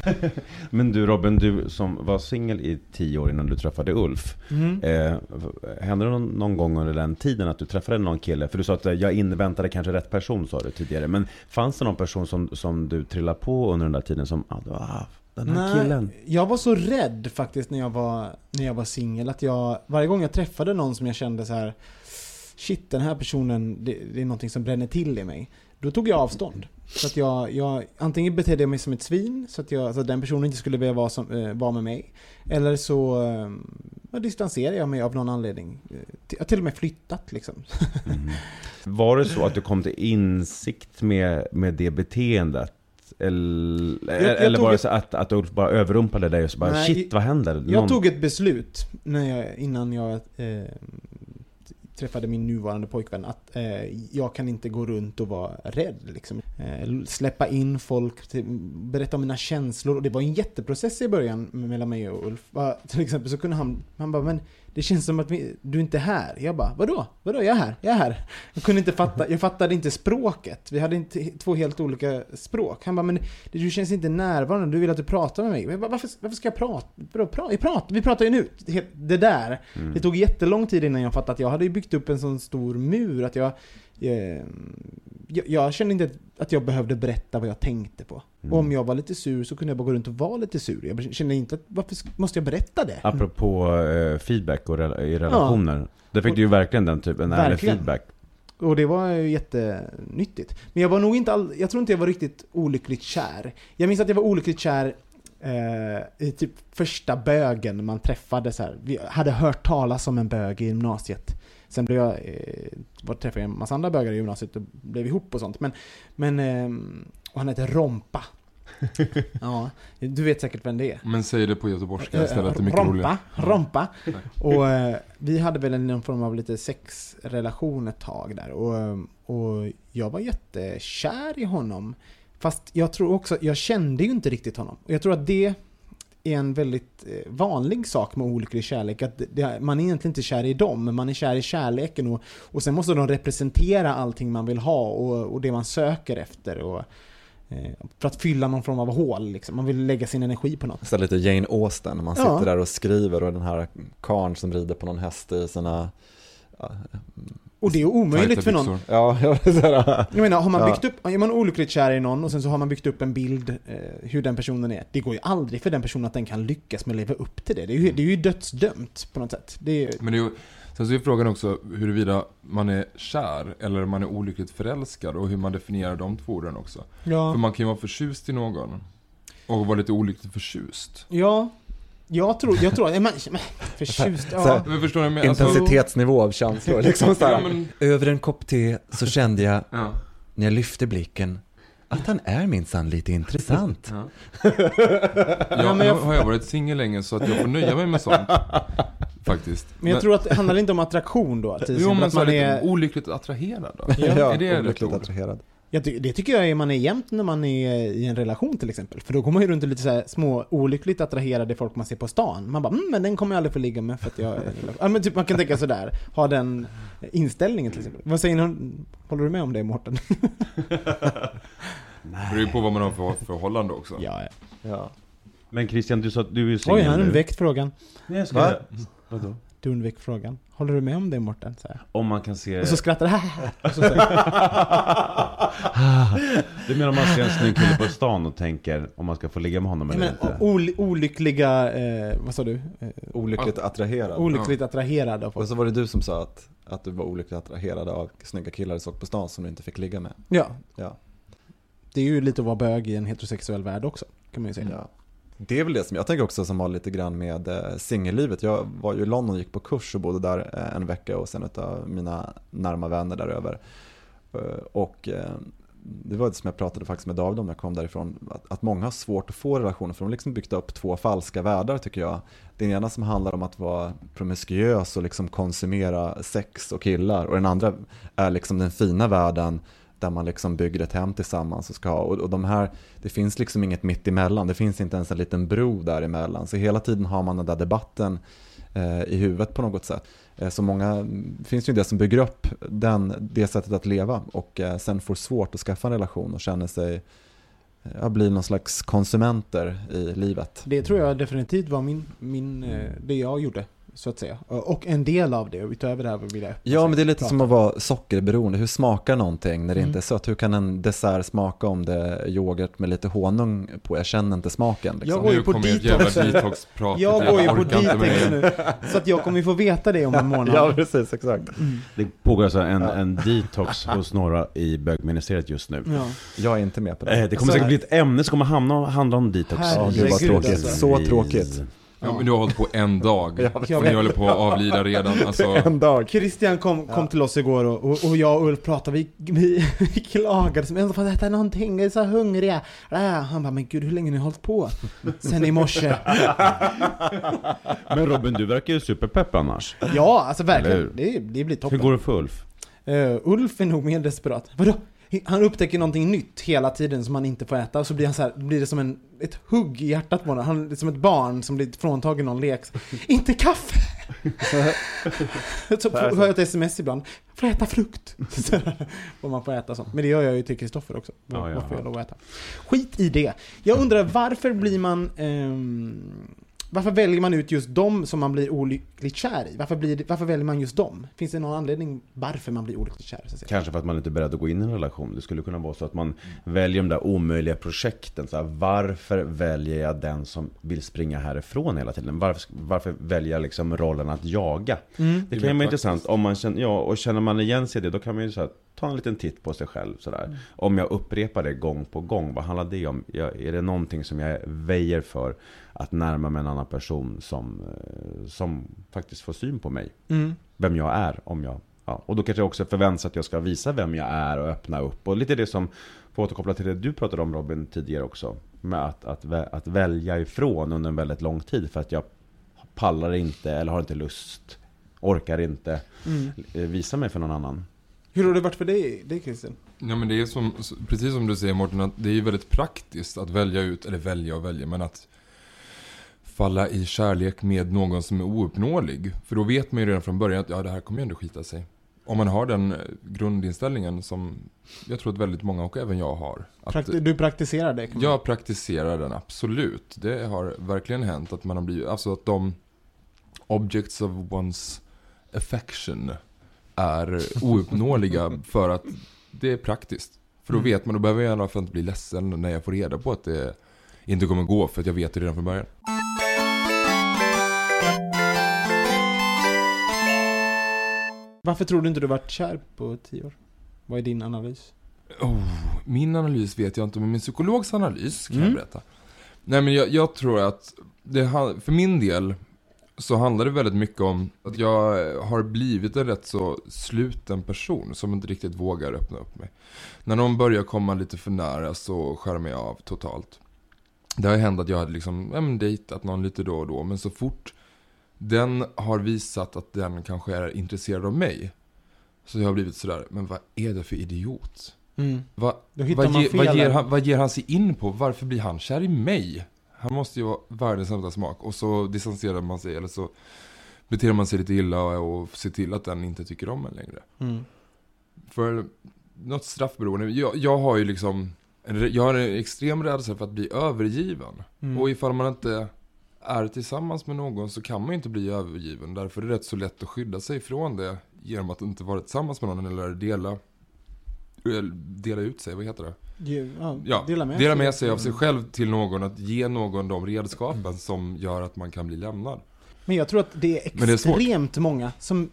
Men du Robin, du som var singel i tio år innan du träffade Ulf. Mm. Eh, hände det någon, någon gång under den tiden att du träffade någon kille? För du sa att eh, jag inväntade kanske rätt person sa du tidigare. Men fanns det någon person som, som du trillade på under den där tiden som, ah, ah, den här killen? jag var så rädd faktiskt när jag var, när jag var singel att jag, varje gång jag träffade någon som jag kände så här Shit, den här personen, det, det är någonting som bränner till i mig. Då tog jag avstånd. Så att jag, jag antingen betedde jag mig som ett svin, så att, jag, så att den personen inte skulle vilja vara, som, eh, vara med mig. Eller så eh, distanserade jag mig av någon anledning. Eh, Jag har till och med flyttat liksom. Mm. Var det så att du kom till insikt med, med det beteendet Eller, Jag- jag eller bara ett- så att, att Ulf bara överrumplade dig och så bara Nej, shit vad händer? Jag tog ett beslut när jag, innan jag eh, träffade min nuvarande pojkvän att eh, jag kan inte gå runt och vara rädd. Liksom. Eh, släppa in folk, till, berätta om mina känslor. Och det var en jätteprocess i början mellan mig och Ulf. Bara, till exempel så kunde han, han bara, men det känns som att vi, du inte är här. Jag bara, vadå? Vadå? Jag är här, jag är här. Jag kunde inte fatta, jag fattade inte språket. Vi hade inte två helt olika språk. Han bara, men det, du känns inte närvarande, du vill att du pratar med mig. Bara, varför, varför ska jag prata? Bro, pra, jag prat, vi pratar ju nu. Det- Det där. Mm. Det tog jättelång tid innan jag fattade att jag hade byggt upp en sån stor mur att jag jag, jag kände inte att jag behövde berätta vad jag tänkte på. Mm. Och om jag var lite sur så kunde jag bara gå runt och vara lite sur. Jag kände inte att, varför måste jag berätta det? Apropå eh, feedback och rela- i relationer. Där fick du ju verkligen den typen, Verkligen. feedback. Och det var ju jättenyttigt. Men jag var nog inte all, jag tror inte jag var riktigt olyckligt kär. Jag minns att jag var olyckligt kär eh, i typ första bögen man träffade så här. Vi hade hört talas om en bög i gymnasiet. Sen blev jag, eh, var, träffade jag en massa andra bögar i gymnasiet och blev ihop och sånt. Men, men ehm, och han heter Rompa. ja, du vet säkert vem det är. Men säg det på göteborgska istället, det är Eh, mycket rompa, roligare. rompa. Nej. Och eh, vi hade väl en någon form av lite sexrelation ett tag där. Och, eh, och jag var jättekär i honom. Fast jag tror också, jag kände ju inte riktigt honom. Och jag tror att det är en väldigt eh, vanlig sak med olycklig kärlek. Att det, man är egentligen inte kär i dem, men man är kär i kärleken. Och, och sen måste de representera allting man vill ha och, och det man söker efter. Och, eh, för att fylla någon form av hål. Liksom. Man vill lägga sin energi på något. Så lite Jane Austen, när man Ja. sitter där och skriver och den här karn som rider på någon häst i sina... Och det är omöjligt för någon. Ja, jag menar, har man byggt upp, är man olyckligt kär i någon och sen så har man byggt upp en bild eh, hur den personen är. Det går ju aldrig för den personen att den kan lyckas med att leva upp till det. Det är ju, det är ju dödsdömt på något sätt. Det ju- Men det är ju, sen så är frågan också huruvida man är kär eller man är olyckligt förälskad och hur man definierar de två orden också. Ja. För man kan ju vara förtjust i någon och vara lite olyckligt förtjust. ja, jag tror, jag tror, men, men, förtjust, Så här, ja. Men förstår jag menar? Alltså- Intensitetsnivå av känslor, liksom så här. Ja, men- Över en kopp te så kände jag, Ja. när jag lyfte blicken, att han är minsann lite intressant. Ja. Ja, men jag- har jag varit singel länge så att jag får nöja mig med sånt. Faktiskt. Men jag tror att det handlar inte om attraktion då, till Jo men att man lite är... olyckligt attraherad då? Ja. är det olyckligt ord? attraherad. Ty- det tycker jag är man är jämt när man är i en relation till exempel. För då går man ju runt och lite så här små olyckligt attraherade folk man ser på stan. Man bara mm, men den kommer jag aldrig få ligga med för att jag... ja, men typ man kan tänka sådär. Ha den inställningen till exempel. Vad säger ni? Håller du med om det Mårten? Det beror ju på vad man har för förhållande också. Ja, ja. Ja. Men Christian, du sa att du är singel Oj, han nu. undvek frågan. Nej, jag ska Va? Vadå? Du undvek frågan. Håller du med om det Mårten? Om man kan se... Och så skrattar och så, Du menar om man ser en snygg kille på stan och tänker om man ska få ligga med honom eller men, inte? ol- olyckliga, eh, vad sa du? Eh, Olyckligt attraherad. olyckligt attraherad av folk. Och så var det du som sa att, att du var olyckligt attraherad av snygga killar du såg på stan som du inte fick ligga med. Ja, Ja. det är ju lite att vara bög i en heterosexuell värld också, kan man ju säga. Ja. Det är väl det som jag tänker också som har lite grann med eh, singellivet. Jag var ju i London och gick på kurs och bodde där eh, en vecka och sen av mina närma vänner däröver. Eh, och det var det som jag pratade faktiskt med David om när jag kom därifrån. Att, att många har svårt att få relationer för de har liksom byggt upp två falska världar tycker jag. Den ena som handlar om att vara promiskuös och liksom konsumera sex och killar och den andra är liksom den fina världen där man liksom bygger ett hem tillsammans och ska ha. Och, och de här, det finns liksom inget mitt emellan, det finns inte ens en liten bro däremellan. Så hela tiden har man den där debatten eh, i huvudet på något sätt. Eh, så många, det finns ju det som bygger upp den, det sättet att leva och eh, sen får svårt att skaffa en relation och känner sig, ja, blir någon slags konsumenter i livet. Det tror jag definitivt var min, min, eh, det jag gjorde, så att säga. Och en del av det, utöver det här vill jag Ja, men det är lite prata som att vara sockerberoende. Hur smakar någonting när det Mm. inte är sött? Hur kan en dessert smaka om det är yoghurt med lite honung på? Jag känner inte smaken. Liksom. Jag går ju på detox. Jag går ju på detox det. nu. Så att jag kommer ju få veta det om en månad. Ja, precis, exakt. Det pågår alltså en, en detox hos några i bögministeriet just nu. Ja. Jag är inte med på det. Eh, Det kommer Så- säkert bli ett ämne som kommer hamna, handla om detox. Herregud, Ja, gud vad tråkigt. alltså. Så tråkigt. Ja, men du har hållit på en dag. Och ni håller på att avlida redan. Alltså, dag. Christian kom, kom till oss igår och, och, och jag och Ulf pratade, vi, vi, vi klagade som ändå för att äta någonting, vi är så hungriga. Äh, Han bara, men gud hur länge har ni hållit på? Sen i morse. Men Robin, du verkar ju superpepp annars. Ja, alltså verkligen. Det, det blir toppen. Hur går det för Ulf? Eh, Ulf är nog mer desperat. Vadå? Han upptäcker någonting nytt hela tiden som han inte får äta och så blir, han så här, blir det som en, ett hugg i hjärtat på honom. Han är som ett barn som blir fråntagen någon lek. Inte kaffe! så får jag ett sms ibland. Får äta frukt? Får man får äta sånt. Men det gör jag ju till Kristoffer också. Ja, Vad ja. får jag lov att äta? Skit i det. Jag undrar varför blir man... ehm, varför väljer man ut just dem som man blir olyckligt kär i? Varför, blir varför väljer man just dem? Finns det någon anledning varför man blir olyckligt kär? Så att säga? Kanske för att man inte är beredd att gå in i en relation. Det skulle kunna vara så att man väljer de där omöjliga projekten. Så här, varför väljer jag den som vill springa härifrån hela tiden? Varför, varför väljer jag liksom rollen att jaga? Mm. Det kan ju vara intressant om man känner, ja, och känner man igen sig i det, då kan man ju så här, ta en liten titt på sig själv sådär. Om jag upprepar det gång på gång, vad handlar det om? Ja, är det någonting som jag väjer för? Att närma mig en annan person som, eh, som faktiskt får syn på mig? Mm. Vem jag är, om jag... Ja. Och då kanske jag också förväntar att jag ska visa vem jag är och öppna upp. Och lite det som, att återkoppla till det du pratade om Robin tidigare också. Med att, att, att välja ifrån under en väldigt lång tid. För att jag pallar inte, eller har inte lust, orkar inte Mm. eh, visa mig för någon annan. Hur har det varit för dig, dig Christian? Ja men det är som, precis som du säger Mårten, att det är väldigt praktiskt att välja ut, eller välja och välja, men att falla i kärlek med någon som är ouppnåelig. För då vet man ju redan från början att ja, det här kommer ju ändå skita sig. Om man har den eh, grundinställningen som jag tror att väldigt många och även jag har. Prakti- du praktiserar det? man- jag praktiserar den, absolut. Det har verkligen hänt att man har blivit, alltså att de objects of one's affection är ouppnåeliga för att det är praktiskt. För då Mm. vet man, då behöver jag i alla fall inte bli ledsen när jag får reda på att det inte kommer gå, för att jag vet det redan från början. Varför tror du inte du varit kär på tio år? Vad är din analys? Oh, min analys vet jag inte, men min psykologs analys kan Mm. jag berätta. Nej men jag, jag tror att, det, för min del så handlar det väldigt mycket om att jag har blivit en rätt så sluten person som inte riktigt vågar öppna upp mig. När någon börjar komma lite för nära så skärmar jag av totalt. Det har hänt att jag hade liksom, ja, men dejtat någon lite då och då, men så fort den har visat att den kanske är intresserad av mig, så jag har blivit sådär, men vad är det för idiot? Mm. Hittar vad, ge, vad, ger han, vad ger han sig in på? Varför blir han kär i mig? Han måste ju vara världens sämsta smak. Och så distanserar man sig, eller så beter man sig lite illa och, och ser till att den inte tycker om en längre. Mm. För något straffberoende, jag, jag har ju liksom, en jag har en extrem rädsla för att bli övergiven. Mm. Och ifall man inte är tillsammans med någon så kan man ju inte bli övergiven. Därför är det rätt så lätt att skydda sig från det genom att inte vara tillsammans med någon eller dela, dela ut sig, vad heter det? Ja, Ja, dela med dela sig. med sig av sig själv till någon, att ge någon de redskapen som gör att man kan bli lämnad. Men jag tror att det är Men det är extremt många som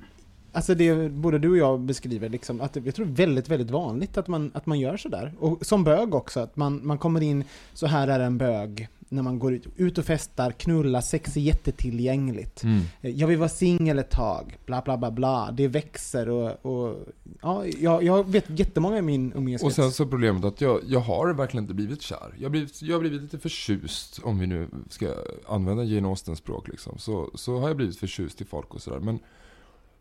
Alltså det både du och jag beskriver liksom att jag tror det är väldigt, väldigt vanligt att man, att man gör sådär. Och som bög också, att man, man kommer in, så här är en bög, när man går ut, ut och festar, knulla, sex är jättetillgängligt. Mm. Eh, Jag vill vara singel ett tag, bla bla bla bla. Det växer och, och ja, jag, jag vet jättemånga i min Och umgängeskrets. sen så är problemet att jag, jag har verkligen inte blivit kär. Jag har blivit, jag har blivit lite förtjust, om vi nu ska använda Jane Austens språk liksom. Så, så har jag blivit förtjust i folk och sådär. Men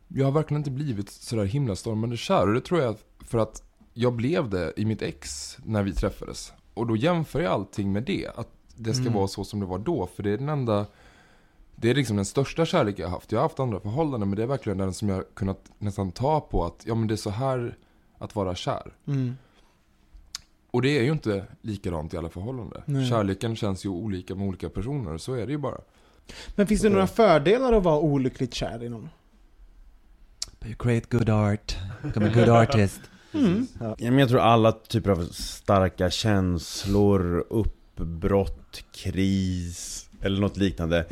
jag har verkligen inte blivit sådär himla stormande kär. Och det tror jag för att jag blev det i mitt ex när vi träffades. Och då jämför jag allting med det. Att det ska Mm. vara så som det var då. För det är den enda det är liksom den största kärlek jag har haft. Jag har haft andra förhållanden men det är verkligen den som jag har kunnat nästan ta på att ja men det är så här att vara kär. Mm. Och det är ju inte likadant i alla förhållanden. Nej. Kärleken känns ju olika med olika personer, så är det ju bara. Men finns det några fördelar att vara olyckligt kär i någon? You create good art, become a good artist. Mm. Ja, men jag tror alla typer av starka känslor, uppbrott, kris eller något liknande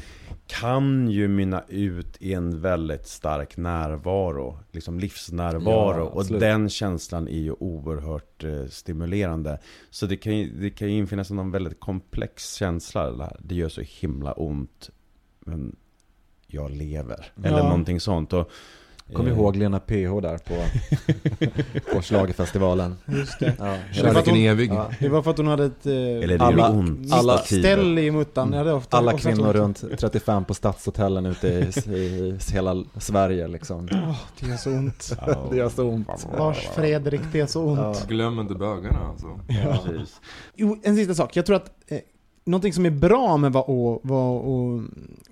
kan ju mynna ut i en väldigt stark närvaro, liksom livsnärvaro. Ja, och den känslan är ju oerhört eh, stimulerande. Så det kan ju, det kan ju infinna sig någon väldigt komplex känsla. det här. Det gör så himla ont men jag lever. Ja. Eller någonting sånt. Och, Kom eh, ihåg Lena PH där på, på schlagerfestivalen. Just det. Ja, att hon- evig. Ja. Det var för att hon hade ett... eh, Eller det är Alla- ont. alla- ställ i muttan. Hade ofta, Alla kvinnor runt 35 på stadshotellen ute i, i, i hela Sverige liksom. Åh, det gör så ont. Det gör så ont. Lars Fredrik, det är så ont. Ja. Glöm inte bögarna alltså. Ja. Precis. Jo, en sista sak. Jag tror att eh, någonting som är bra med att vara, vara, å,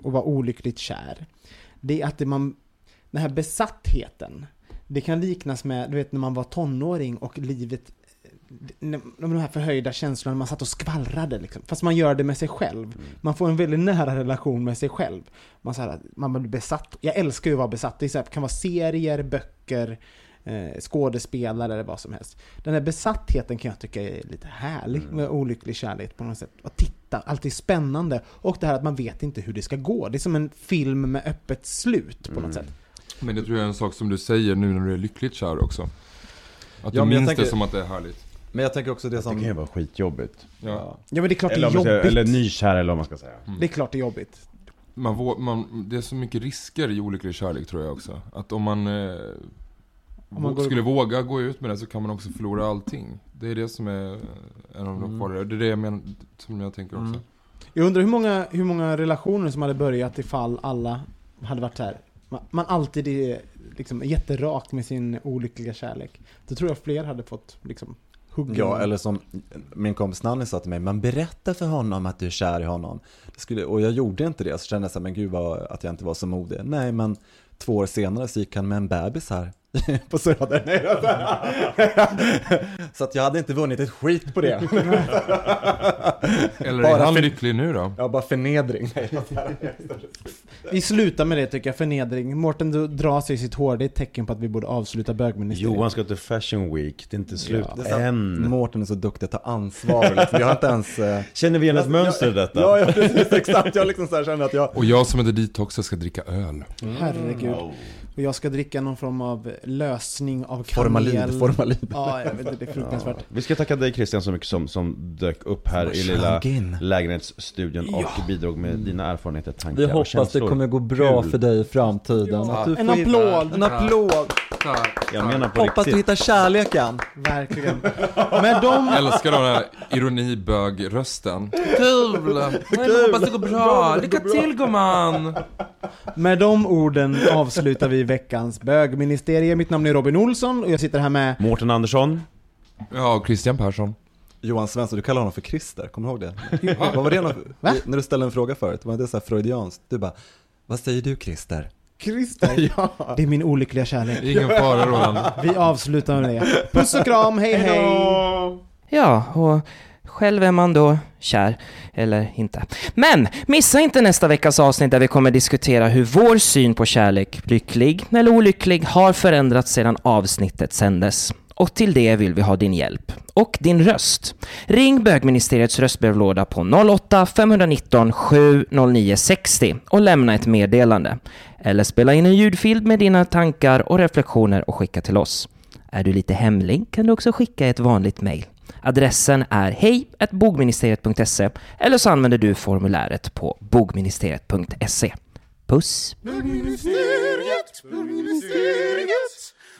att vara olyckligt kär, det är att det man, den här besattheten, det kan liknas med, du vet när man var tonåring och livet när- de här förhöjda känslorna, man satt och skvallrade liksom. Fast man gör det med sig själv. Man får en väldigt nära relation med sig själv. Man, så här, man blir besatt. Jag älskar ju att vara besatt. Det är här, kan vara serier, böcker, eh, skådespelare eller vad som helst. Den här besattheten kan jag tycka är lite härlig med olycklig kärlek på något sätt. Att titta, alltid spännande. Och det här att man vet inte hur det ska gå. Det är som en film med öppet slut på något sätt. Men det tror jag är en sak som du säger nu när du är lyckligt kär också. Att du Ja, jag minns tänker- det som att det är härligt. Men jag tänker också det Det som... kan ju vara skitjobbigt. Ja. Ja men det är klart Eller, det om är man säger, jobbigt. eller nykär eller vad man ska säga. Det är klart det är jobbigt. Man, vå- man, det är så mycket risker i olycklig kärlek tror jag också. Att om man, eh, Om man vå- går- skulle våga gå ut med det så kan man också förlora allting. Det är det som är en av de Mm. farliga. Det är det jag menar, som jag tänker också. Mm. Jag undrar hur många, hur många relationer som hade börjat ifall alla hade varit här. Man, man alltid är liksom jätterak med sin olyckliga kärlek. Då tror jag fler hade fått liksom hugga. Ja, eller som min kompis Nanny sa till mig, men berätta för honom att du är kär i honom. Det skulle, och jag gjorde inte det, så kände jag så här, men gud vad, att jag inte var så modig. Nej, men två år senare så gick han med en bebis här på Söder. Nej, så att jag hade inte vunnit ett skit på det. Eller Bara är han för- lycklig nu då? Ja, bara förnedring. Vi slutar med det tycker jag, förnedring. Mårten du drar sig i sitt hår, det är ett tecken på att vi borde avsluta bögministeriet. Johan ska till Fashion Week, det är inte slut Det är än. Mårten är så duktig att ta ansvar. Liksom. Jag har inte ens... eh, Känner vi igen ett mönster i detta? Ja, ja, precis, exakt. Jag liksom så här känner att jag... Och jag som heter detox jag ska dricka öl. Herregud. Och jag ska dricka någon form av lösning av kanel. Formalin, formalin. Ja, jag vet inte, det är fruktansvärt. Vi ska tacka dig Christian så mycket som, som dök upp här i lilla in. lägenhetsstudion och bidrog med dina erfarenheter, tankar Vi och hoppas det känslor. kommer gå bra Kul. för dig i framtiden. Ja. Att du En applåd. En applåd! Tack. Jag menar på Hoppas du riktigt. hittar kärleken. Verkligen. Men de... Älskar den här ironibög-rösten. Kul! Jag hoppas det går bra. Lycka till gumman! Med de orden avslutar vi veckans bögministerium. Mitt namn är Robin Olsson och jag sitter här med... Mårten Andersson. Ja, och Christian Persson. Johan Svensson, du kallar honom för Christer, kommer du ihåg det? vad var det någon, Va? När du ställde en fråga förut, var det så här freudianskt? Du bara, vad säger du Christer? Christer. Ja. Det är min olyckliga kärlek. Ingen fara Roland. Vi avslutar med det. Puss och kram, hej hej! Ja, och själv är man då kär, eller inte. Men missa inte nästa veckas avsnitt där vi kommer diskutera hur vår syn på kärlek, lycklig eller olycklig, har förändrats sedan avsnittet sändes. Och till det vill vi ha din hjälp. Och din röst. Ring bögministeriets röstbrevlåda på 08 519 709 60 och lämna ett meddelande. Eller spela in en ljudfil med dina tankar och reflektioner och skicka till oss. Är du lite hemlig kan du också skicka ett vanligt mejl. Adressen är hej.bogministeriet.se eller så använder du formuläret på bogministeriet.se. Puss! Bögministeriet, bögministeriet,